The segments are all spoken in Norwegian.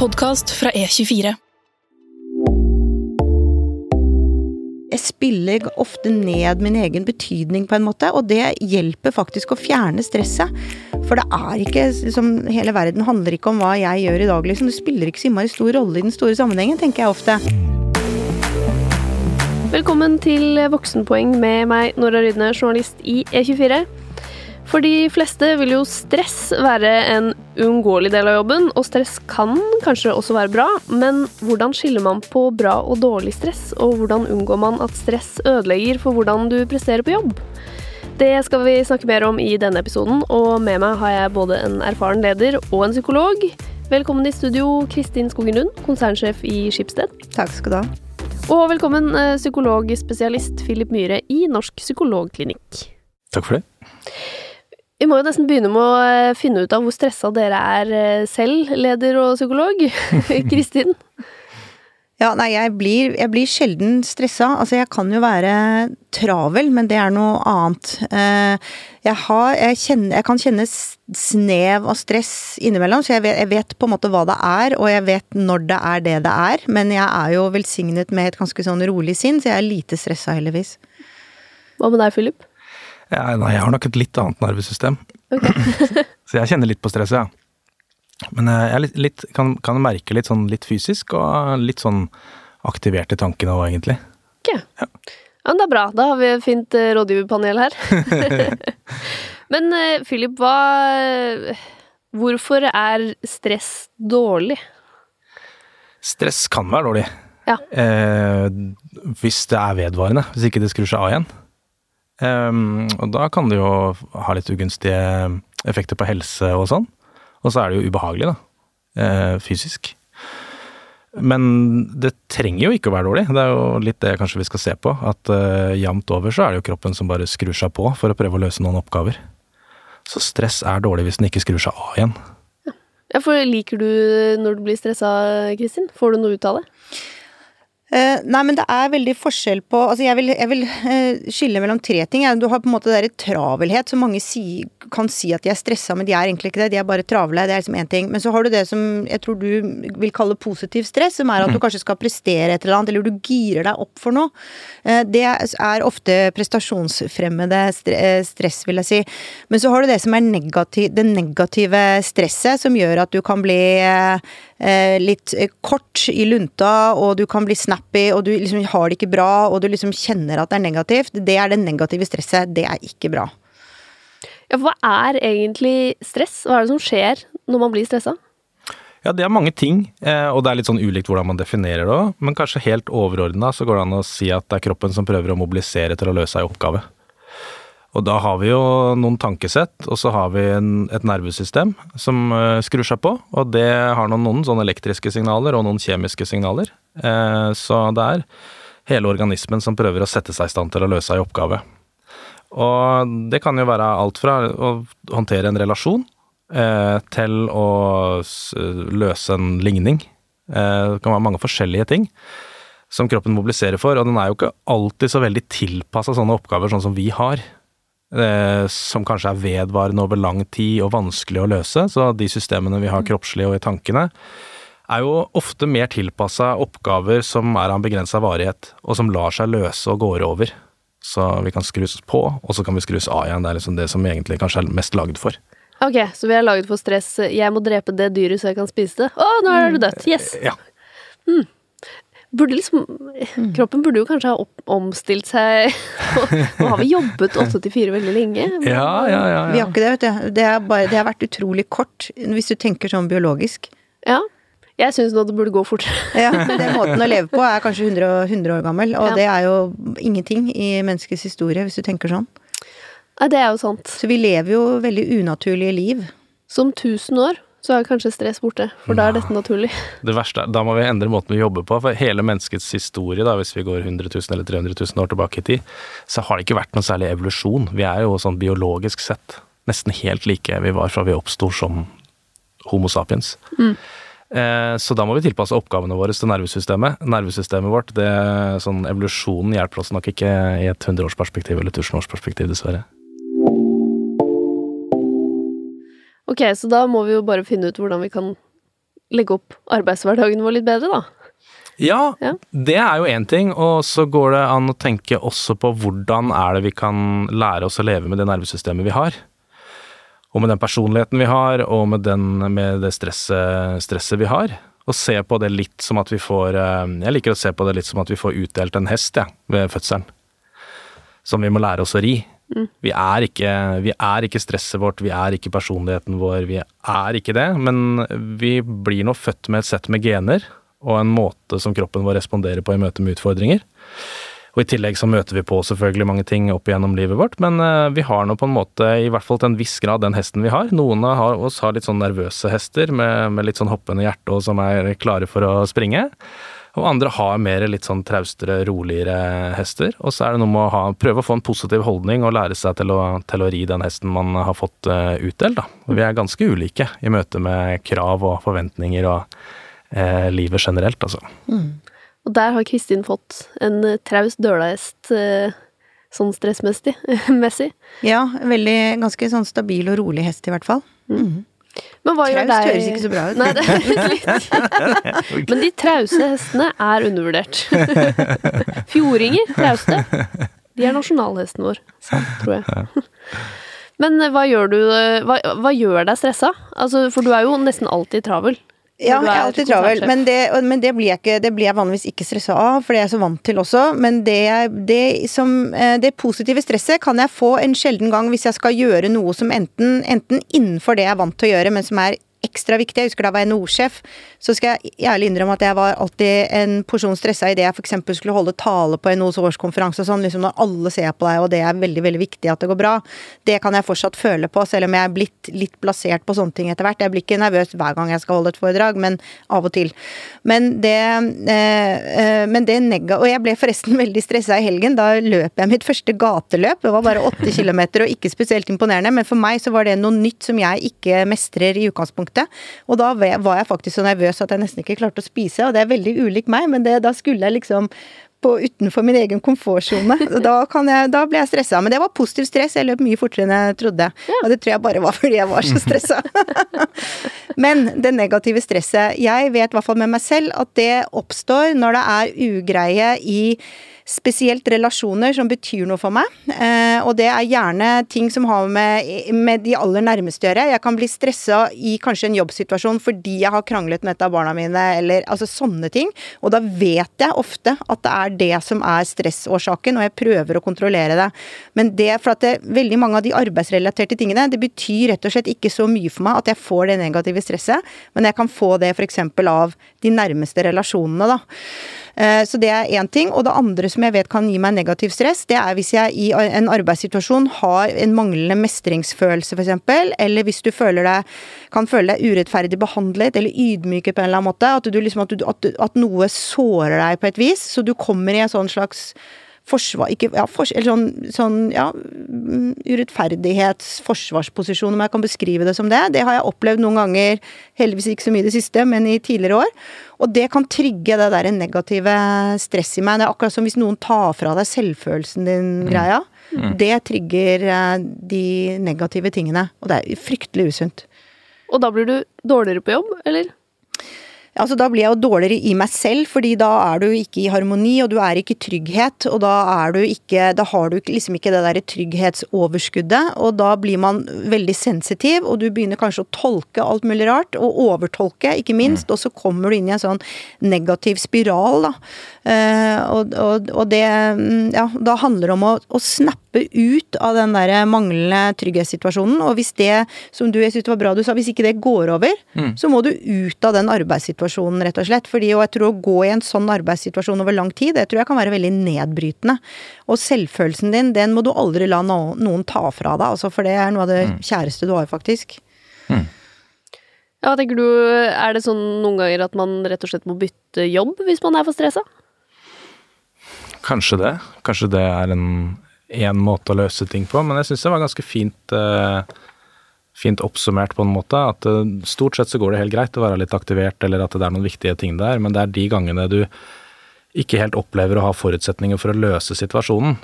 podkast fra E24. Jeg spiller ofte ned min egen betydning, på en måte, og det hjelper faktisk å fjerne stresset. For det er ikke liksom, Hele verden handler ikke om hva jeg gjør i dag, liksom. Det spiller ikke så innmari stor rolle i den store sammenhengen, tenker jeg ofte. Velkommen til Voksenpoeng med meg, Nora Rydne, journalist i E24. For de fleste vil jo stress være en uunngåelig del av jobben, og stress kan kanskje også være bra, men hvordan skiller man på bra og dårlig stress, og hvordan unngår man at stress ødelegger for hvordan du presterer på jobb? Det skal vi snakke mer om i denne episoden, og med meg har jeg både en erfaren leder og en psykolog. Velkommen i studio, Kristin Skogen Lund, konsernsjef i Skipsted. Takk skal du ha. Og velkommen eh, psykologspesialist Philip Myhre i Norsk psykologklinikk. Takk for det. Vi må jo nesten begynne med å eh, finne ut av hvor stressa dere er eh, selv, leder og psykolog. Kristin? Ja, nei, jeg blir, jeg blir sjelden stressa. Altså, jeg kan jo være travel, men det er noe annet. Eh, jeg, har, jeg, kjenner, jeg kan kjenne snev av stress innimellom, så jeg vet, jeg vet, på en måte hva det er, og jeg vet når det er det det er. Men jeg er jo velsignet med et ganske sånn rolig sinn, så jeg er lite stressa, heldigvis. Hva med deg, Philip? Ja, nei, jeg har nok et litt annet nervesystem. Okay. så jeg kjenner litt på stresset, ja. Men eh, jeg litt, litt, kan, kan, merke litt sånn litt fysisk, og litt sånn aktiverte i tankene òg, egentlig. Ok. Ja. ja. men det er bra. Da har vi et fint uh, rådgiverpanel her. men uh, Philip, hva Hvorfor er stress dårlig? Stress kan være dårlig. Ja. Eh, hvis det er vedvarende. Hvis ikke det skrur seg av igjen. Um, og da kan det jo ha litt ugunstige effekter på helse og sånn. Og så er det jo ubehagelig, da. Uh, fysisk. Men det trenger jo ikke å være dårlig. Det er jo litt det kanskje vi skal se på. At uh, jevnt over så er det jo kroppen som bare skrur seg på for å prøve å løse noen oppgaver. Så stress er dårlig hvis den ikke skrur seg av igjen. Ja, for Liker du når du blir stressa, Kristin? Får du noe ut av det? Uh, nei, men det er veldig forskjell på Altså, jeg vil, jeg vil uh, skille mellom tre ting. Du har på en måte det derre travelhet, som mange si, kan si at de er stressa, men de er egentlig ikke det. De er bare travle. Det er liksom én ting. Men så har du det som jeg tror du vil kalle positiv stress, som er at du mm. kanskje skal prestere et eller annet, eller du girer deg opp for noe. Uh, det er ofte prestasjonsfremmede stress, vil jeg si. Men så har du det som er negativ, det negative stresset, som gjør at du kan bli litt kort i lunta, og du kan bli snappy, og du liksom har det ikke bra, og du liksom kjenner at det er negativt, det er det negative stresset. Det er ikke bra. Ja, for hva er egentlig stress? Hva er det som skjer når man blir stressa? Ja, det er mange ting, eh, og det er litt sånn ulikt hvordan man definerer det òg. Men kanskje helt overordna så går det an å si at det er kroppen som prøver å mobilisere til å løse ei oppgave. Og da har vi jo noen tankesett, og så har vi en, et nervesystem som uh, skrur seg på. Og det har noen, noen sånne elektriske signaler og noen kjemiske signaler. Uh, så det er hele organismen som prøver å sette seg i stand til å løse ei oppgave. Og det kan jo være alt fra å håndtere en relasjon uh, til å løse en ligning. det kan være mange forskjellige ting som kroppen mobiliserer for, og den er jo ikke alltid så veldig tilpassa sånne oppgaver sånn som vi har. Eh, som kanskje er vedvarende over lang tid og vanskelig å løse. Så de systemene vi har kroppslig og i tankene, er jo ofte mer tilpassa oppgaver som er av en begrensa varighet, og som lar seg løse og går over. Så vi kan skrus på, og så kan vi skrus av igjen. Det er liksom det som egentlig kanskje er mest lagd for. Ok, så vi er laget for stress. Jeg må drepe det dyret så jeg kan spise det. Å, nå er det dødt! Yes! Ja. Mm burde liksom mm. Kroppen burde jo kanskje ha opp, omstilt seg. Nå har vi jobbet 8-4 veldig lenge. Ja, ja, ja, Vi har ikke det, vet du. Det, bare, det, har vært utrolig kort, hvis du tenker sånn biologisk. Ja. Jeg syns nå det burde gå fortere. ja, den måten å leve på er kanskje 100, 100 år gammel, og det er jo ingenting i menneskets historie, hvis du tenker sånn. Ja, det er jo sant. Så vi lever jo veldig unaturlige liv. Som 1000 år så er kanskje stress borte, for da er dette naturlig. Det verste er, Da må vi endre måten vi jobber på, for hele menneskets historie, da, hvis vi går 100 000 eller 300 000 år tilbake i tid, så har det ikke vært noen særlig evolusjon. Vi er jo sånn biologisk sett nesten helt like vi var fra vi oppsto som Homo sapiens. Mm. Eh, så da må vi tilpasse oppgavene våre til nervesystemet. Nervesystemet vårt, det, sånn evolusjonen hjelper oss nok ikke i et hundreårsperspektiv eller tusenårsperspektiv, dessverre. Ok, så da må vi jo bare finne ut hvordan vi kan legge opp arbeidshverdagen vår litt bedre, da. Ja, Ja. det er jo én ting, og så går det an å tenke også på hvordan er det vi kan lære oss å leve med det nervesystemet vi har. Og med den personligheten vi har, og med, den, med det stresset, stresset vi har. Og se på det litt som at vi får eh, Jeg liker å se på det litt som at vi får utdelt en hest ja, ved fødselen. Som vi må lære oss å ri. Vi, er ikke, vi er ikke stresset vårt, vi er ikke personligheten vår, vi er ikke det. Men vi blir nå født med et sett med gener og en måte som kroppen vår responderer på i møte med utfordringer. Og I tillegg så møter vi på selvfølgelig mange ting opp igjennom livet vårt, men eh, vi har nå på en måte, i hvert fall til en viss grad, den hesten vi har. Noen av oss har litt sånn nervøse hester med, med litt sånn hoppende hjerte og som er klare for å springe. Og andre har mer litt sånn traustere, roligere hester. Og så er det noe med å ha, prøve å få en positiv holdning og lære seg til å, til å ri den hesten man har fått uh, utdelt. Da. Og vi er ganske ulike i møte med krav og forventninger og uh, livet generelt, altså. Og der har Kristin fått en eh, traust dølahest Uh sånn stressmessig. messig. Ja, veldig ganske sånn stabil og rolig hest, i hvert fall. Mhm. Men hva Traust deg høres ikke så bra ut. Nei, det er litt. Men de trause hestene er undervurdert. Fjordinger, trauste. De er nasjonalhesten vår, tror jeg. Men eh, hva gjør du eh, Hva, hva gjør deg stressa? Altså, for du er jo nesten alltid travel. Ja, jeg er alltid travel, men, det, men det, blir jeg ikke, det blir jeg vanligvis ikke stressa av, for det er jeg så vant til også. Men det, det, som, eh, det positive stresset kan jeg få en sjelden gang hvis jeg skal gjøre noe som enten, enten innenfor det jeg er vant til å gjøre, men som er ekstra viktig. Jeg husker da var jeg NOR-sjef, så skal jeg ærlig innrømme at jeg var alltid en porsjon stressa idet jeg f.eks. skulle holde tale på NOs årskonferanse og sånn, liksom når alle ser på deg og det er veldig, veldig viktig at det går bra. Det kan jeg fortsatt føle på, selv om jeg er blitt litt plassert på sånne ting etter hvert. Jeg blir ikke nervøs hver gang jeg skal holde et foredrag, men av og til. Men det, eh, eh, men det nega... Og jeg ble forresten veldig stressa i helgen. Da løp jeg mitt første gateløp. Det var bare åtte kilometer og ikke spesielt imponerende, men for meg så var det noe nytt som jeg ikke mestrer i utgangspunktet. Og da var jeg faktisk så nervøs at jeg nesten ikke klarte å spise, og det er veldig ulik meg, men det, da skulle jeg liksom på, utenfor min egen komfortsone. Da, kan jeg- da ble jeg stressa. Men det var positiv stress. Jeg løp mye fortere enn jeg trodde. Og det tror jeg bare var fordi jeg var så stressa. Men det negative stresset Jeg vet i hvert fall med meg selv at det oppstår når det er ugreie i spesielt relasjoner som betyr noe for meg. Eh, og det er gjerne ting som har med, med de aller nærmeste å gjøre. Jeg kan bli stressa i kanskje en jobbsituasjon fordi jeg har kranglet med et av barna mine, eller altså sånne ting. Og da vet jeg ofte at det er det som er stressårsaken, og jeg prøver å kontrollere det. Men det, for at det, veldig mange av de arbeidsrelaterte tingene, det betyr rett og slett ikke så mye for meg at jeg får det negative stresset, men jeg kan få det f.eks. av de nærmeste relasjonene, da. Eh, Så det er én ting. Og det andre som jeg vet kan gi meg negativ stress, det er hvis jeg i en arbeidssituasjon har en manglende mestringsfølelse, f.eks., eller hvis du deg, kan føle deg urettferdig behandlet eller ydmyket på en eller annen måte. At, liksom, at, du, at, at noe sårer deg på et vis. Så du kommer i en sånn slags forsvar... Ikke, ja, fors, eller sånn, sånn ja, urettferdighetsforsvarsposisjon, om jeg kan beskrive det som det. Det har jeg opplevd noen ganger, heldigvis ikke så mye i det siste, men i tidligere år. Og det kan trygge det der negative stress i meg. Det er akkurat som hvis noen tar fra deg selvfølelsen din, greia. Det trigger eh, de negative tingene. Og det er fryktelig usunt. Og da blir du dårligere på jobb, eller? Altså, da blir jeg jo dårligere i meg selv, fordi da er du ikke i harmoni, og du er ikke i trygghet. Og da er du ikke Da har du liksom ikke det derre trygghetsoverskuddet, og da blir man veldig sensitiv, og du begynner kanskje å tolke alt mulig rart, og overtolke, ikke minst, og så kommer du inn i en sånn negativ spiral, da. Eh, og, og, og det mm, Ja, da handler det om å, å snappe ut av den der manglende trygghetssituasjonen, og hvis det, som du, jeg synes det var bra du sa, hvis ikke det går over, så må du ut av den arbeidssituasjonen, rett og slett. Fordi, og jeg tror å gå i en sånn arbeidssituasjon over lang tid, det tror jeg kan være veldig nedbrytende. Og selvfølelsen din, den må du aldri la no, noen ta fra deg, altså, for det er noe av det kjæreste du har, faktisk. Ja, tenker du, Er det sånn noen ganger at man rett og slett må bytte jobb hvis man er for stressa? Kanskje det. Kanskje det er en, én måte å løse ting på, men jeg syns det var ganske fint, eh, fint oppsummert på en måte. At eh, stort sett så går det helt greit å være litt aktivert, eller at det er noen viktige ting der, men det er de gangene du ikke helt opplever å ha forutsetninger for å løse situasjonen.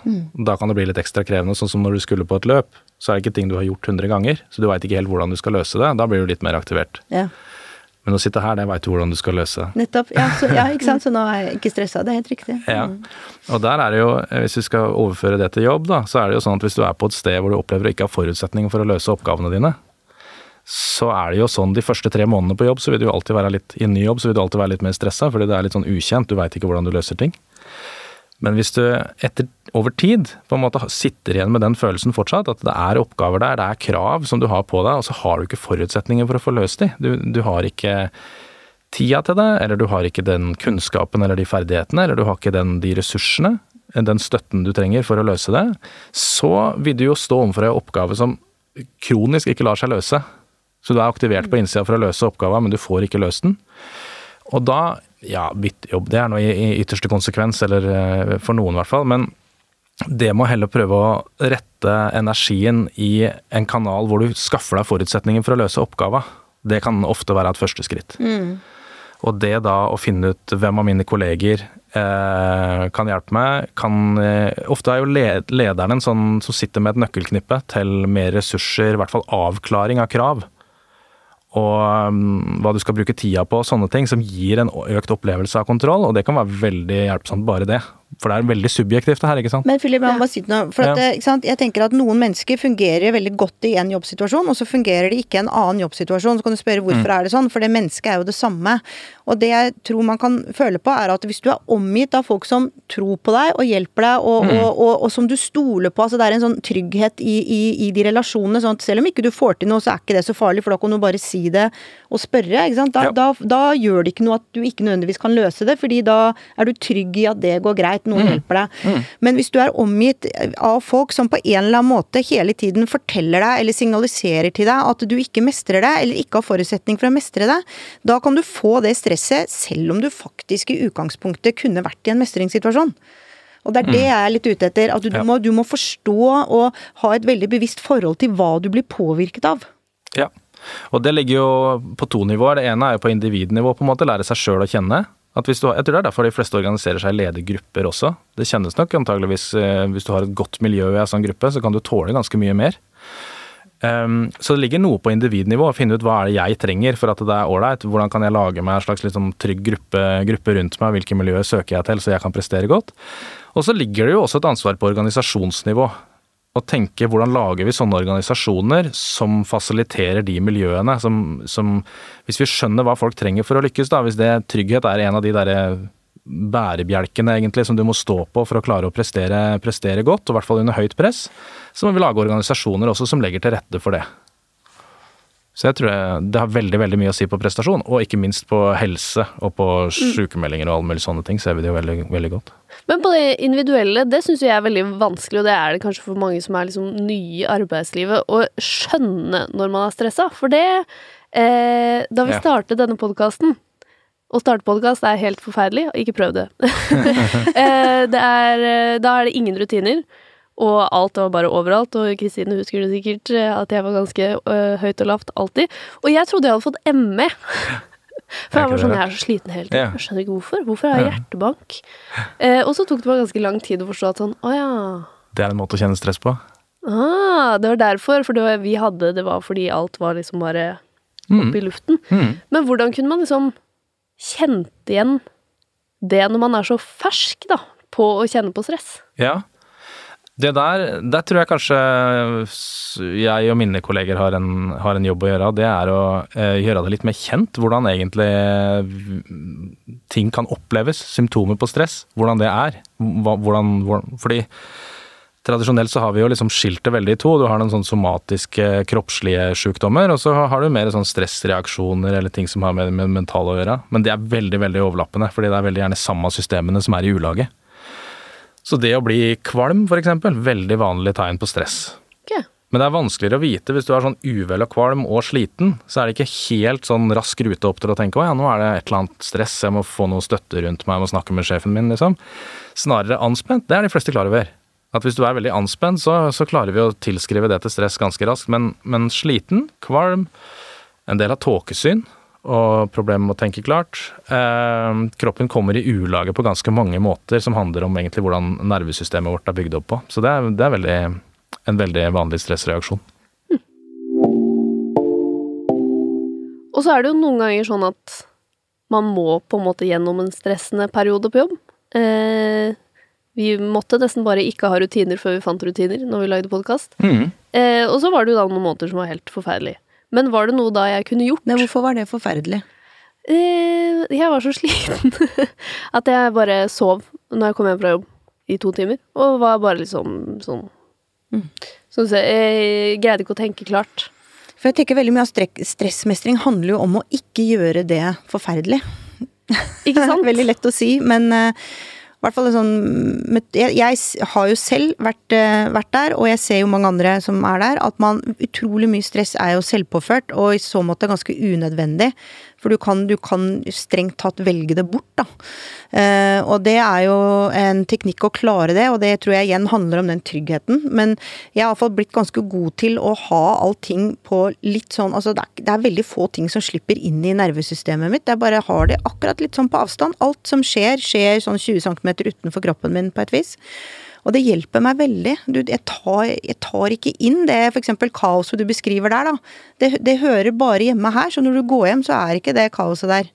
Da kan det bli litt ekstra krevende, sånn som når du skulle på et løp. Så er det ikke ting du har gjort 100 ganger, så du veit ikke helt hvordan du skal løse det. Da blir du litt mer aktivert. Ja. Men å sitte her, det veit du hvordan du skal løse. Nettopp. Ja, så, ja, ikke sant. Så nå er jeg ikke stressa. Det er helt riktig. Ja. Mm. Og der er det jo, hvis vi skal overføre det til jobb, da, så er det jo sånn at hvis du er på et sted hvor du opplever å ikke ha forutsetninger for å løse oppgavene dine, så er det jo sånn de første tre månedene på jobb, så vil du jo alltid være litt i ny jobb, så vil du alltid være litt mer stressa, fordi det er litt sånn ukjent, du veit ikke hvordan du løser ting. Men hvis du etter, over tid på en måte sitter igjen med den følelsen fortsatt, at det er oppgaver der, det er krav som du har på deg, og så har du ikke forutsetninger for å få løst de. Du, du har ikke tida til det, eller du har ikke den kunnskapen eller de ferdighetene, eller du har ikke den, de ressursene, den støtten du trenger for å løse det, så vil du jo stå overfor en oppgave som kronisk ikke lar seg løse. Så du er aktivert på innsida for å løse oppgaven, men du får ikke løst den. Og da ja, byttejobb, det er noe i, i ytterste konsekvens, eller eh, for noen i hvert fall. Men det må heller prøve å rette energien i en kanal hvor du skaffer deg forutsetninger for å løse oppgava. Det kan ofte være et første skritt. Mm. Og det da å finne ut hvem av mine kolleger eh, kan hjelpe meg, kan eh, Ofte er jo led, lederen en sånn som sitter med et nøkkelknippe til mer ressurser, i hvert fall avklaring av krav og um, hva du skal bruke tida på, sånne ting, som gir en økt opplevelse av kontroll. Og det kan være veldig hjelpsomt, bare det. For det er veldig subjektivt det her, ikke sant. Men Philip, jeg må bare si noe. For at, Ja. ikke sant? Jeg tenker at noen mennesker fungerer veldig godt i en jobbsituasjon, og så fungerer de ikke i en annen jobbsituasjon. Så kan du spørre Mm. hvorfor er det sånn, for det mennesket er jo det samme. Og det jeg tror man kan føle på, er at hvis du er omgitt av folk som tror på deg og hjelper deg, og, Mm. og, og, og som du stoler på, altså det er en sånn trygghet i, i, i de relasjonene, sånn at selv om ikke du får til noe, så er ikke det så farlig, for da kan du bare si det og spørre. ikke sant? Da, Ja. da, da gjør det ikke noe at du ikke nødvendigvis kan løse det, fordi da er du trygg i at det går greit, noen hjelper deg. Men hvis du er omgitt av folk som på en eller annen måte hele tiden forteller deg eller signaliserer til deg at du ikke mestrer det, eller ikke har forutsetning for å mestre det, da kan du få det stresset selv om du faktisk i utgangspunktet kunne vært i en mestringssituasjon. Og det er det jeg er litt ute etter. At du, du, Ja. må, du må forstå og ha et veldig bevisst forhold til hva du blir påvirket av. Ja. Og det ligger jo på to nivåer. Det ene er jo på individnivå, på en måte, lære seg sjøl å kjenne. At hvis du, jeg tror det er derfor de fleste organiserer seg i ledergrupper også. Det kjennes nok antageligvis eh, Hvis du har et godt miljø i en sånn gruppe, så kan du tåle ganske mye mer. Um, så det ligger noe på individnivå, å finne ut hva er det jeg trenger for at det er ålreit. Hvordan kan jeg lage meg en slags liksom, trygg gruppe, gruppe rundt meg, hvilke miljøer søker jeg til så jeg kan prestere godt. Og så ligger det jo også et ansvar på organisasjonsnivå. Å tenke hvordan lager vi sånne organisasjoner som fasiliterer de miljøene som, som Hvis vi skjønner hva folk trenger for å lykkes, da, hvis det trygghet er en av de derre bærebjelkene egentlig som du må stå på for å klare å prestere, prestere godt, og i hvert fall under høyt press, så må vi lage organisasjoner også som legger til rette for det. Så jeg tror jeg, det har veldig veldig mye å si på prestasjon, og ikke minst på helse og på sykemeldinger og alle mulige sånne ting, ser vi det jo veldig, veldig godt. Men på det individuelle, det syns jeg er veldig vanskelig, og det er det kanskje for mange som er liksom nye i arbeidslivet, å skjønne når man er stressa. For det eh, Da vi startet denne podkasten Å starte podkast er helt forferdelig, ikke prøv det. eh, det er, eh, da er det ingen rutiner, og alt var bare overalt. Og Kristine husker det sikkert, eh, at jeg var ganske eh, høyt og lavt alltid. Og jeg trodde jeg hadde fått ME. For jeg var sånn, jeg er så sliten hele tiden. Jeg skjønner ikke hvorfor. Hvorfor har jeg hjertebank? Eh, og så tok det meg ganske lang tid å forstå at sånn, å ja. Det er en måte å kjenne stress på. Ah, det var derfor. For det var, vi hadde, det var fordi alt var liksom bare Mm. oppe i luften. Mm. Men hvordan kunne man liksom kjent igjen det når man er så fersk, da, på å kjenne på stress? Ja. Det der, der tror jeg kanskje jeg og mine kolleger har en, har en jobb å gjøre. Det er å eh, gjøre det litt mer kjent hvordan egentlig mm, ting kan oppleves. Symptomer på stress. Hvordan det er. Hvordan, hvordan, fordi tradisjonelt så har vi jo liksom skilt det veldig i to. Du har noen sånn somatiske, kroppslige sykdommer, og så har du mer sånn stressreaksjoner eller ting som har med, det mentale å gjøre. Men det er veldig, veldig overlappende, fordi det er veldig gjerne samme systemene som er i ulage. Så det å bli kvalm, for eksempel, veldig vanlig tegn på stress. Okay. Men det er vanskeligere å vite hvis du er sånn uvel og kvalm og sliten. Så er det ikke helt sånn rask rute opp til å tenke å ja, nå er det et eller annet stress, jeg må få noe støtte rundt meg, jeg må snakke med sjefen min, liksom. Snarere anspent, det er de fleste klar over. At hvis du er veldig anspent, så, så klarer vi å tilskrive det til stress ganske raskt. Men, men sliten, kvalm, en del av tåkesyn og problemer med å tenke klart. Eh, kroppen kommer i ulage på ganske mange måter, som handler om egentlig hvordan nervesystemet vårt er bygd opp på. Så det er, det er veldig, en veldig vanlig stressreaksjon. Og så er det jo noen ganger sånn at man må på en måte gjennom en stressende periode på jobb. Eh, vi måtte nesten bare ikke ha rutiner før vi fant rutiner når vi lagde podkast. Mm. Eh, og så var det jo da noen måneder som var helt forferdelig. Men var det noe da jeg kunne gjort? Men hvorfor var det forferdelig? Eh, jeg var så sliten at jeg bare sov når jeg kom hjem fra jobb i to timer. Og var bare liksom sånn Mm. Sånn så jeg greide ikke å tenke klart. For jeg tenker veldig mye av stressmestring handler jo om å ikke gjøre det forferdelig. Ikke sant? Veldig lett å si, men eh, hvert fall sånn jeg, jeg har jo selv vært, eh, vært der, og jeg ser jo mange andre som er der, at man utrolig mye stress er jo selvpåført, og i så måte ganske unødvendig. For du kan, du kan strengt tatt velge det bort, da. Eh, og det er jo en teknikk å klare det, og det tror jeg igjen handler om den tryggheten. Men jeg har iallfall blitt ganske god til å ha allting på litt sånn Altså det er, det er veldig få ting som slipper inn i nervesystemet mitt. Jeg bare har det akkurat litt sånn på avstand. Alt som skjer, skjer sånn 20 cm utenfor kroppen min på et vis. Og det hjelper meg veldig. Du, jeg, tar, jeg tar ikke inn det f.eks. kaoset du beskriver der, da. Det, det hører bare hjemme her, så når du går hjem, så er ikke det kaoset der.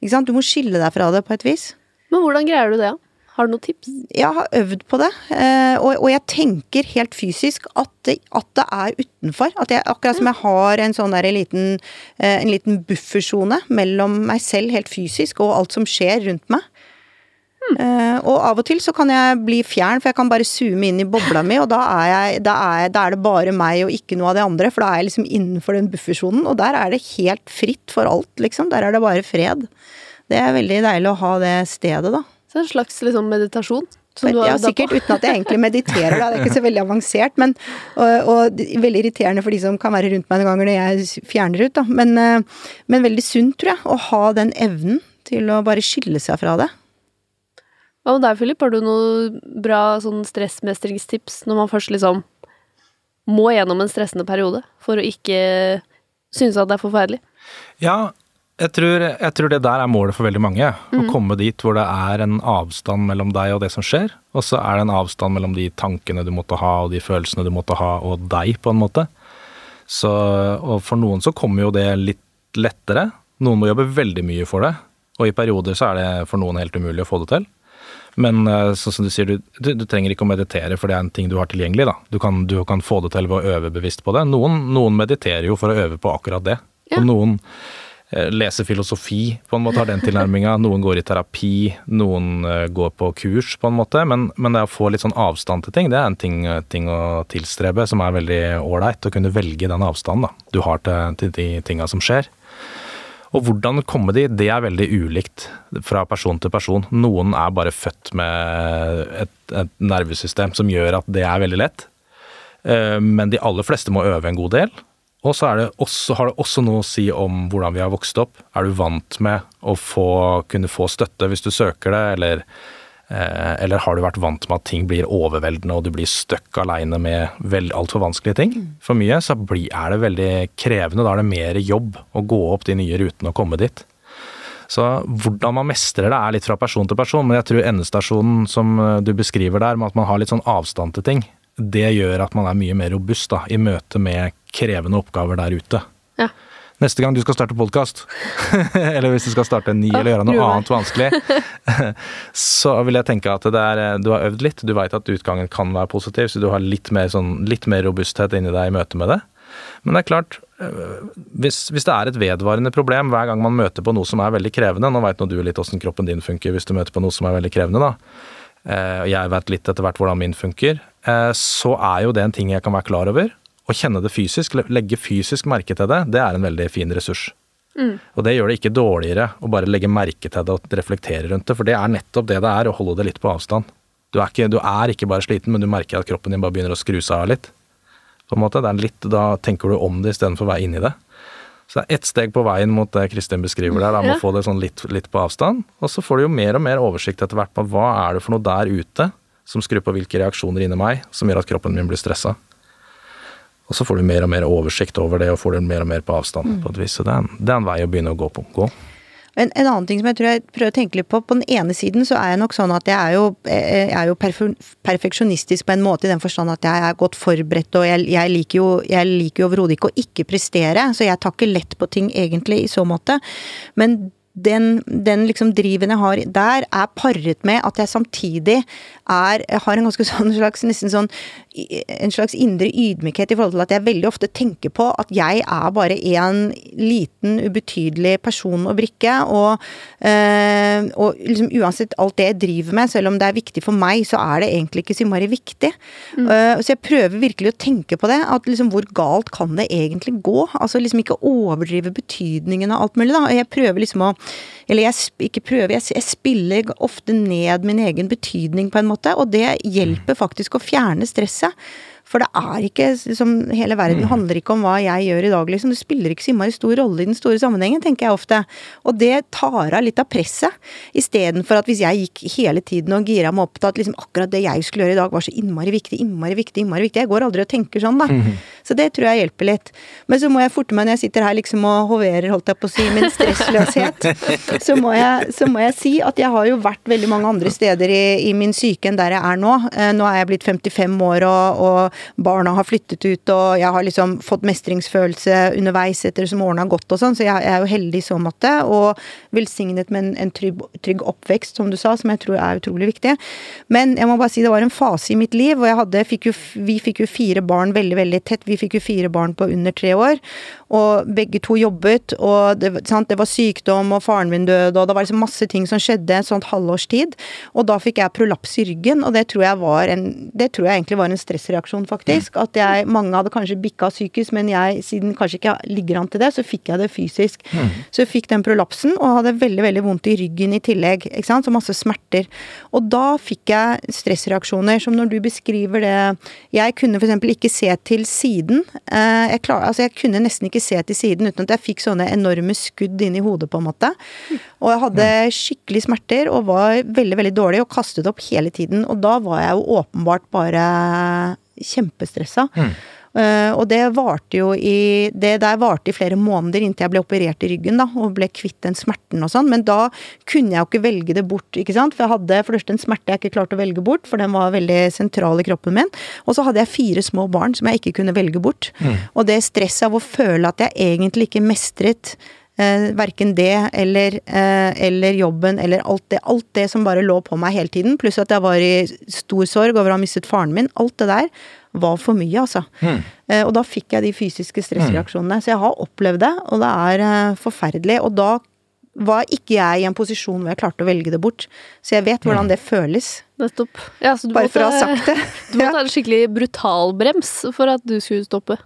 Ikke sant? Du må skille deg fra det på et vis. Men hvordan greier du det? Har du noen tips? Jeg har øvd på det, eh, og, jeg tenker helt fysisk at det, at det er utenfor. At jeg, akkurat som jeg har en sånn der liten, eh, en liten buffersone mellom meg selv helt fysisk og alt som skjer rundt meg. Eh, og av og til så kan jeg bli fjern, for jeg kan bare zoome inn i bobla mi, og da er, jeg, da, er, da er det bare meg og ikke noe av det andre, for da er jeg liksom innenfor den buffersonen, og der er det helt fritt for alt, liksom. Der er det bare fred. Det er veldig deilig å ha det stedet, da. Så en slags liksom meditasjon? Ja, sikkert uten at jeg egentlig mediterer, da. Det er ikke så veldig avansert, men og, og veldig irriterende for de som kan være rundt meg noen ganger når jeg fjerner ut, da. Men, eh, men veldig sunt, tror jeg, å ha den evnen til å bare skille seg fra det. Hva med deg, Philip? Har du noen bra sånn stressmestringstips når man først liksom må gjennom en stressende periode for å ikke synes at det er forferdelig? Ja, jeg tror, jeg tror det der er målet for veldig mange. Å komme dit hvor det er en avstand mellom deg og det som skjer, og så er det en avstand mellom de tankene du måtte ha og de følelsene du måtte ha, og deg, på en måte. Så, og for noen så kommer jo det litt lettere. Noen må jobbe veldig mye for det, og i perioder så er det for noen helt umulig å få det til. Men eh, sånn som du sier, du, du, du trenger ikke å meditere, for det er en ting du har tilgjengelig. da. Du kan, du kan få det til ved å øve bevisst på det. Noen, noen mediterer jo for å øve på akkurat det. Ja. Og noen eh, leser filosofi, på en måte har den tilnærminga. Noen går i terapi, noen eh, går på kurs, på en måte. Men, men det å få litt sånn avstand til ting, det er en ting, ting å tilstrebe som er veldig ålreit. Å kunne velge den avstanden da, du har til, til de tinga som skjer. Og hvordan komme dit, det er veldig ulikt fra person til person. Noen er bare født med et, et nervesystem som gjør at det er veldig lett. Eh, Men de aller fleste må øve en god del. Og så har det også noe å si om hvordan vi har vokst opp. Er du vant med å få, kunne få støtte hvis du søker det, eller, eller har du vært vant med at ting blir overveldende og du blir stuck aleine med altfor vanskelige ting for mye, så er det veldig krevende. Da er det mer jobb å gå opp de nye rutene og komme dit. Så hvordan man mestrer det er litt fra person til person, men jeg tror endestasjonen som eh, du beskriver der, med at man har litt sånn avstand til ting, det gjør at man er mye mer robust da, i møte med krevende oppgaver der ute. Ja. Neste gang du skal starte podkast, eller hvis du skal starte en ny eller gjøre noe annet vanskelig, så vil jeg tenke at det er, eh, du har øvd litt, du veit at utgangen kan være positiv, så du har litt mer, sånn, litt mer robusthet inni deg i møte med det. Men det er klart, øh, hvis, hvis det er et vedvarende problem hver gang man møter på noe som er veldig krevende, nå veit nå du litt åssen kroppen din funker hvis du møter på noe som er veldig krevende, da, eh, jeg veit litt etter hvert hvordan min funker, eh, så er jo det en ting jeg kan være klar over. Å kjenne det fysisk, legge fysisk merke til det, det er en veldig fin ressurs. Og det gjør det ikke dårligere å bare legge merke til det og reflektere rundt det, for det er nettopp det det er, å holde det litt på avstand. Du er ikke, du er ikke bare sliten, men du merker at kroppen din bare begynner å skru seg av litt. På en måte, det er litt, Da tenker du om det istedenfor å være inni det. Så det er ett steg på veien mot det Kristin beskriver der, da, med Ja. å få det sånn litt, litt på avstand. Og så får du jo mer og mer oversikt etter hvert på hva er det for noe der ute som skrur på hvilke reaksjoner inni meg som gjør at kroppen min blir stressa. Og så får du mer og mer oversikt over det, og får det mer og mer på avstand på et vis. Så det er, en, det er en vei å begynne å gå på. Gå. En, en, annen ting som jeg tror jeg prøver å tenke litt på, på den ene siden så er jeg nok sånn at jeg er jo, jeg er jo perfeksjonistisk på en måte i den forstand at jeg er godt forberedt, og jeg, jeg liker jo, jeg liker jo overhodet ikke å ikke prestere, så jeg tar ikke lett på ting egentlig i så måte. Men den, den liksom driven jeg har der, er paret med at jeg samtidig er Jeg har en ganske sånn slags nesten sånn en slags indre ydmykhet i forhold til at jeg veldig ofte tenker på at jeg er bare en liten, ubetydelig person og brikke, og, øh, og liksom uansett alt det jeg driver med, selv om det er viktig for meg, så er det egentlig ikke så innmari viktig. Mm. Uh, så jeg prøver virkelig å tenke på det, at liksom hvor galt kan det egentlig gå? Altså liksom ikke overdrive betydningen av alt mulig, da. Jeg prøver liksom å eller jeg ikke prøver, jeg, spiller ofte ned min egen betydning på en måte, og det hjelper faktisk å fjerne stresset. For det er ikke liksom Hele verden mm. handler ikke om hva jeg gjør i dag, liksom. Det spiller ikke så innmari stor rolle i den store sammenhengen, tenker jeg ofte. Og det tar av litt av presset. Istedenfor at hvis jeg gikk hele tiden og gira meg opp til at liksom akkurat det jeg skulle gjøre i dag var så innmari viktig, innmari viktig, innmari viktig. Jeg går aldri og tenker sånn, da. Så det tror jeg hjelper litt. Men så må jeg forte meg når jeg sitter her liksom og hoverer, holdt jeg på å si, min stressløshet, så må, jeg, så må jeg si at jeg har jo vært veldig mange andre steder i, i min syke enn der jeg er nå. Eh, nå er jeg blitt 55 år og, og barna har flyttet ut, og jeg har liksom fått mestringsfølelse underveis etter som årene har gått og sånn, så jeg, er jo heldig i så måte. Og velsignet med en, en trygg, trygg, oppvekst, som du sa, som jeg tror er utrolig viktig. Men jeg må bare si det var en fase i mitt liv, og jeg hadde, fikk jo, vi fikk jo fire barn veldig, veldig tett. Vi fikk jo fire barn på under tre år, og begge to jobbet, og det, det var sykdom, og faren min døde, og det var liksom masse ting som skjedde et sånt halvårs tid. Og da fikk jeg prolaps i ryggen, og det tror jeg var en, det tror jeg egentlig var en stressreaksjon faktisk. At jeg, mange hadde kanskje bikka psykisk, men jeg, siden kanskje ikke ligger an til det, så fikk jeg det fysisk. Mm. Så jeg fikk den prolapsen, og hadde veldig, veldig vondt i ryggen i tillegg. ikke sant, Så masse smerter. Og da fikk jeg stressreaksjoner, som når du beskriver det Jeg kunne f.eks. ikke se til siden. Eh, jeg, klar, altså jeg kunne nesten ikke se til siden uten at jeg fikk sånne enorme skudd inn i hodet, på en måte. Og jeg hadde skikkelig smerter og var veldig, veldig dårlig og kastet opp hele tiden. Og da var jeg jo åpenbart bare kjempestressa. Mm. Uh, og det varte jo i Det der varte i flere måneder inntil jeg ble operert i ryggen, da, og ble kvitt den smerten og sånn. Men da kunne jeg jo ikke velge det bort, ikke sant. For jeg hadde for det første en smerte jeg ikke klarte å velge bort, for den var veldig sentral i kroppen min. Og så hadde jeg fire små barn som jeg ikke kunne velge bort. Mm. Og det stresset av å føle at jeg egentlig ikke mestret Eh, verken det eller, eh, eller, jobben eller alt det, alt det som bare lå på meg hele tiden. Pluss at jeg var i stor sorg over å ha mistet faren min. Alt det der var for mye, altså. Mm. Eh, og da fikk jeg de fysiske stressreaksjonene. Så jeg har opplevd det, og det er eh, forferdelig. Og da var ikke jeg i en posisjon hvor jeg klarte å velge det bort. Så jeg vet hvordan det føles. Nettopp. Ja, Bare for å ha sagt det. Du måtte ha en skikkelig brutal brems for at du skulle stoppe.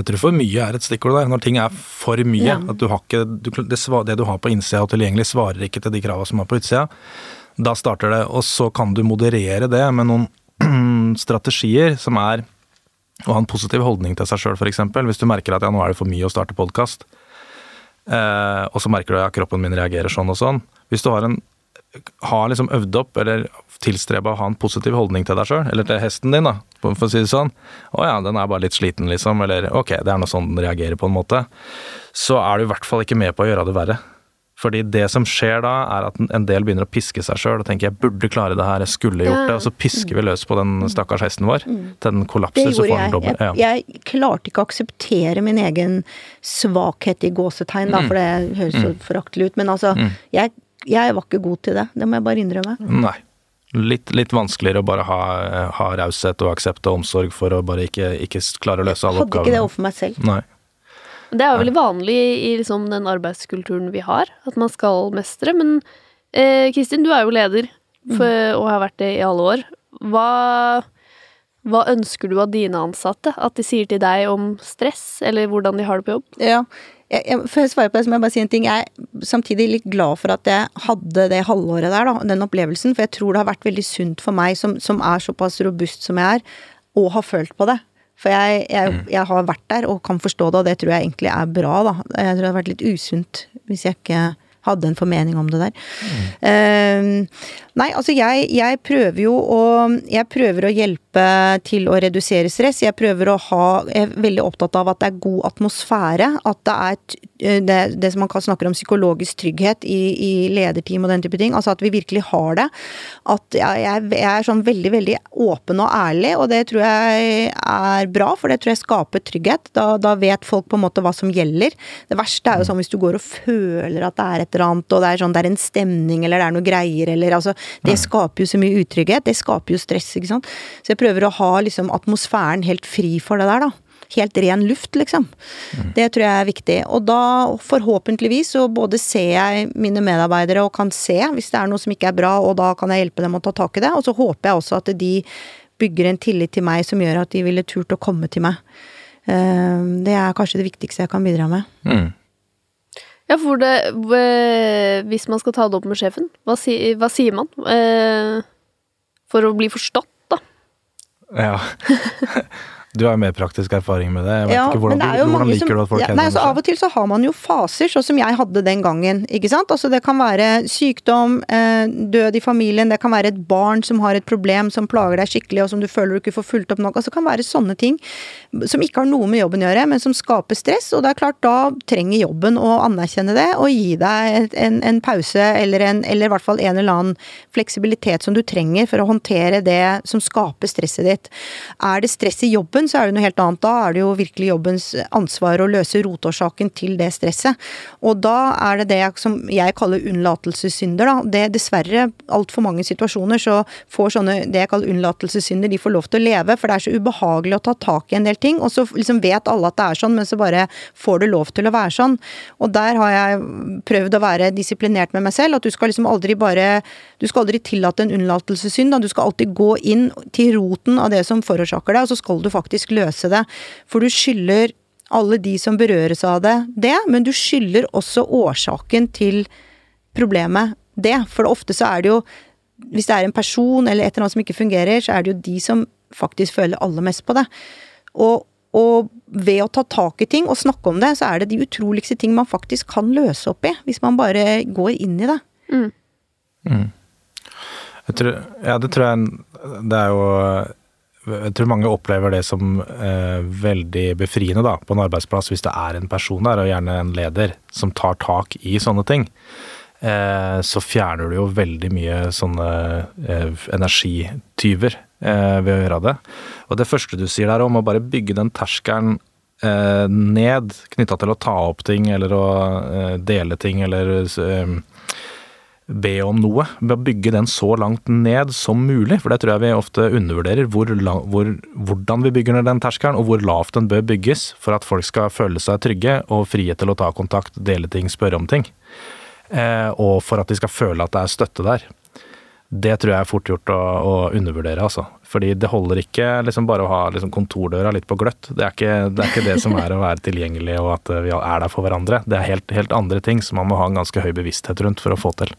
Jeg tror for mye er et stikkord der. Når ting er for mye. Ja. At du har ikke, du, det, det, du har på innsida og tilgjengelig svarer ikke til de krava som er på utsida. Da starter det. Og så kan du moderere det med noen strategier som er å ha en positiv holdning til seg sjøl, f.eks. Hvis du merker at ja, nå er det for mye å starte podkast, eh, og så merker du at ja, kroppen min reagerer sånn og sånn. Hvis du har en har liksom øvd opp, eller tilstreba å ha en positiv holdning til deg sjøl, eller til hesten din, da, for å si det sånn. 'Å ja, den er bare litt sliten', liksom. Eller 'ok, det er noe sånn den reagerer på en måte'. Så er du i hvert fall ikke med på å gjøre det verre. Fordi det som skjer da, er at en del begynner å piske seg sjøl og tenker 'jeg burde klare det her, jeg skulle gjort det', og så pisker vi løs på den stakkars hesten vår. Mm. Til den kollapser, så får den dobbelt. Ja. Jeg, jeg, klarte ikke å akseptere min egen svakhet i gåsetegn, da, mm. for det høres så mm. foraktelig ut. Men altså, mm. jeg, jeg var ikke god til det. Det må jeg bare innrømme. Nei. Litt, litt, vanskeligere å bare ha, ha raushet og aksept og omsorg for å bare ikke, ikke klare å løse alle oppgavene. Hadde ikke det overfor meg selv. Nei. Det er jo veldig vanlig i liksom, den arbeidskulturen vi har, at man skal mestre. Men eh, Kristin, du er jo leder for, mm. og har vært det i alle år. Hva, hva ønsker du av dine ansatte? At de sier til deg om stress, eller hvordan de har det på jobb? Ja, jeg, jeg, før jeg svarer på det, så må jeg bare si en ting. Jeg er samtidig litt glad for at jeg hadde det halvåret der, da, den opplevelsen. For jeg tror det har vært veldig sunt for meg, som, som er såpass robust som jeg er, å ha følt på det. For jeg, jeg, mm. jeg, har vært der og kan forstå det, og det tror jeg egentlig er bra, da. Jeg tror det har vært litt usunt hvis jeg ikke hadde en formening om det der. Mm. Uh, nei, altså jeg, jeg, prøver jo å Jeg prøver å hjelpe hjelpe til å redusere stress. Jeg prøver å ha Jeg er veldig opptatt av at det er god atmosfære. At det er eh, det, det som man kan snakke om psykologisk trygghet i, i, lederteam og den type ting. Altså at vi virkelig har det. At jeg, jeg, er sånn veldig, veldig åpen og ærlig, og det tror jeg er bra, for det tror jeg skaper trygghet. Da, da vet folk på en måte hva som gjelder. Det verste er jo sånn hvis du går og føler at det er et eller annet, og det er sånn det er en stemning eller det er noe greier eller altså Det skaper jo så mye utrygghet. Det skaper jo stress, ikke sant. Så jeg prøver å ha liksom atmosfæren helt fri for det der, da helt ren luft, liksom. Mm. Det tror jeg er viktig. Og da, forhåpentligvis, så både ser jeg mine medarbeidere og kan se hvis det er noe som ikke er bra, og da kan jeg hjelpe dem å ta tak i det. Og så håper jeg også at de bygger en tillit til meg som gjør at de ville turt å komme til meg. Eh, det er kanskje det viktigste jeg kan bidra med. Mm. Ja, for det Hvis man skal ta det opp med sjefen, hva, si, hva sier man? Eh, for å bli forstått? Ja. Du har jo mer praktisk erfaring med det. Jeg vet ja, ikke hvordan, du, hvordan liker som, du at folk ja, nei, altså, Av og til så har man jo faser, sånn som jeg hadde den gangen. ikke sant? Altså Det kan være sykdom, eh, død i familien, det kan være et barn som har et problem som plager deg skikkelig, og som du føler du ikke får fulgt opp nok. Altså Det kan være sånne ting som ikke har noe med jobben å gjøre, men som skaper stress. Og det er klart, da trenger jobben å anerkjenne det og gi deg en, en pause, eller, en, eller i hvert fall en eller annen fleksibilitet som du trenger for å håndtere det som skaper stresset ditt. Er det stress i jobben? Jobben, så er det noe helt annet. Da er det jo virkelig jobbens ansvar å løse rotårsaken til det stresset. Og da er det det som jeg kaller unnlatelsessynder, da. Det er dessverre altfor mange situasjoner så får sånne det jeg kaller unnlatelsessynder, de får lov til å leve, for det er så ubehagelig å ta tak i en del ting. Og så liksom vet alle at det er sånn, men så bare får det lov til å være sånn. Og der har jeg prøvd å være disiplinert med meg selv, at du skal liksom aldri bare Du skal aldri tillate en unnlatelsessynd, da. Du skal alltid gå inn til roten av det som forårsaker det, og så skal du faktisk faktisk løse det. For du skylder alle de som berøres av det, det, men du skylder også årsaken til problemet det. For ofte så er det jo Hvis det er en person eller et eller annet som ikke fungerer, så er det jo de som faktisk føler aller mest på det. Og, og ved å ta tak i ting og snakke om det, så er det de utroligste ting man faktisk kan løse opp i. Hvis man bare går inn i det. Mm. Mm. Tror, ja, det tror jeg Det er jo jeg tror mange opplever det som eh, veldig befriende da, på en arbeidsplass hvis det er en person der, og gjerne en leder, som tar tak i sånne ting. Eh, så fjerner du jo veldig mye sånne eh, energityver eh, ved å gjøre det. Og det første du sier der om å bare bygge den terskelen eh, ned, knytta til å ta opp ting eller å eh, dele ting eller be om noe, bygge den så langt ned som mulig. For det tror jeg vi ofte undervurderer, hvor, hvor, hvordan vi bygger ned den terskelen, og hvor lavt den bør bygges for at folk skal føle seg trygge og frie til å ta kontakt, dele ting, spørre om ting. Eh, og for at de skal føle at det er støtte der. Det tror jeg er fort gjort å, å undervurdere, altså. Fordi det holder ikke liksom bare å ha liksom kontordøra litt på gløtt. Det er, ikke, det er, ikke, det som er å være tilgjengelig og at vi er der for hverandre. Det er helt, helt andre ting som man må ha en ganske høy bevissthet rundt for å få til.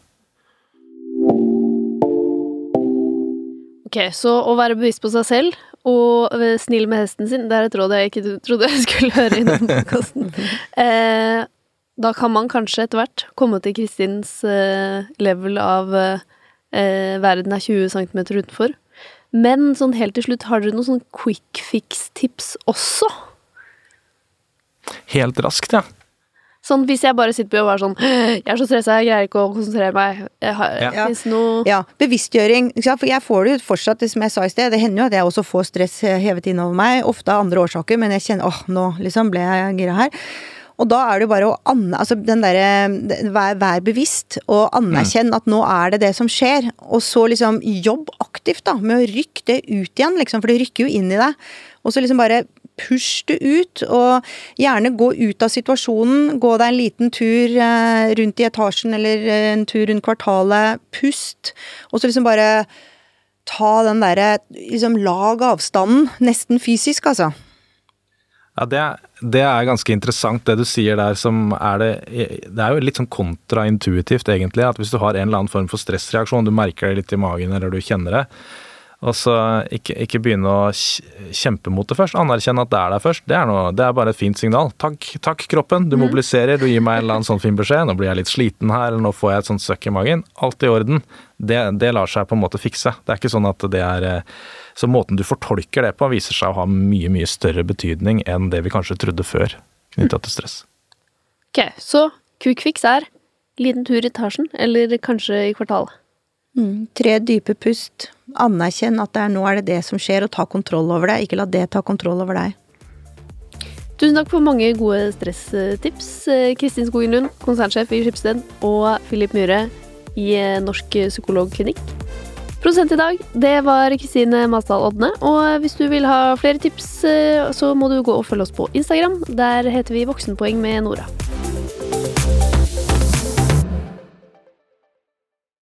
Ok, så å være bevisst på seg selv og snill med hesten sin, det er et råd jeg ikke trodde jeg skulle høre i denne podkasten. Eh, da kan man kanskje etter hvert komme til Kristins eh, level av eh, verden er 20 cm utenfor. Men sånn helt til slutt, har dere noen sånn quick fix-tips også? Helt raskt, ja. Sånn hvis jeg bare sitter på jobb og er sånn Jeg er så stressa, jeg greier ikke å konsentrere meg. Jeg har, ja. Noe... ja. Bevisstgjøring. For jeg får det jo fortsatt, som jeg sa i sted, det hender jo at jeg også får stress hevet innover meg. Ofte av andre årsaker, men jeg kjenner åh, nå liksom ble jeg gira her. Og da er det jo bare å anne, altså den derre vær, vær, bevisst og anerkjenn at nå er det det som skjer. Og så liksom jobb aktivt da, med å rykke det ut igjen, liksom, for det rykker jo inn i deg. Og så liksom bare push det ut, og gjerne gå ut av situasjonen. Gå deg en liten tur eh, rundt i etasjen eller eh, en tur rundt kvartalet. Pust. Og så liksom bare ta den derre liksom lag avstanden, nesten fysisk, altså. Ja, det det er, ganske interessant det du sier der som er det Det er jo litt sånn kontraintuitivt, egentlig. At hvis du har en eller annen form for stressreaksjon, du merker det litt i magen eller du kjenner det, Og så ikke, ikke begynne å kjempe mot det først. Anerkjenne at det er der først. Det er, noe, det er bare et fint signal. Takk, takk kroppen, du mobiliserer, du gir meg en eller annen sånn fin beskjed. Nå blir jeg litt sliten her, eller nå får jeg et sånt søkk i magen. Alt i orden. Det, det lar seg på en måte fikse. Det er ikke sånn at det er eh, Så måten du fortolker det på, viser seg å ha mye, mye større betydning enn det vi kanskje trodde før knytta til stress. Ok, så quick fix er liten tur i etasjen, eller kanskje i kvartalet. Mm. Tre dype pust. Anerkjenn at er, nå er det det som skjer, og ta kontroll over det. Ikke la det ta kontroll over deg. Tusen takk for mange gode stresstips. Eh, Kristin Skogen Lund, konsernsjef i Skipsted, og Philip Myhre i eh, Norsk psykologklinikk. Produsent i dag, det var Kristine Masdal Odne. Og hvis du vil ha flere tips, eh, så må du gå og følge oss på Instagram. Der heter vi Voksenpoeng med Nora.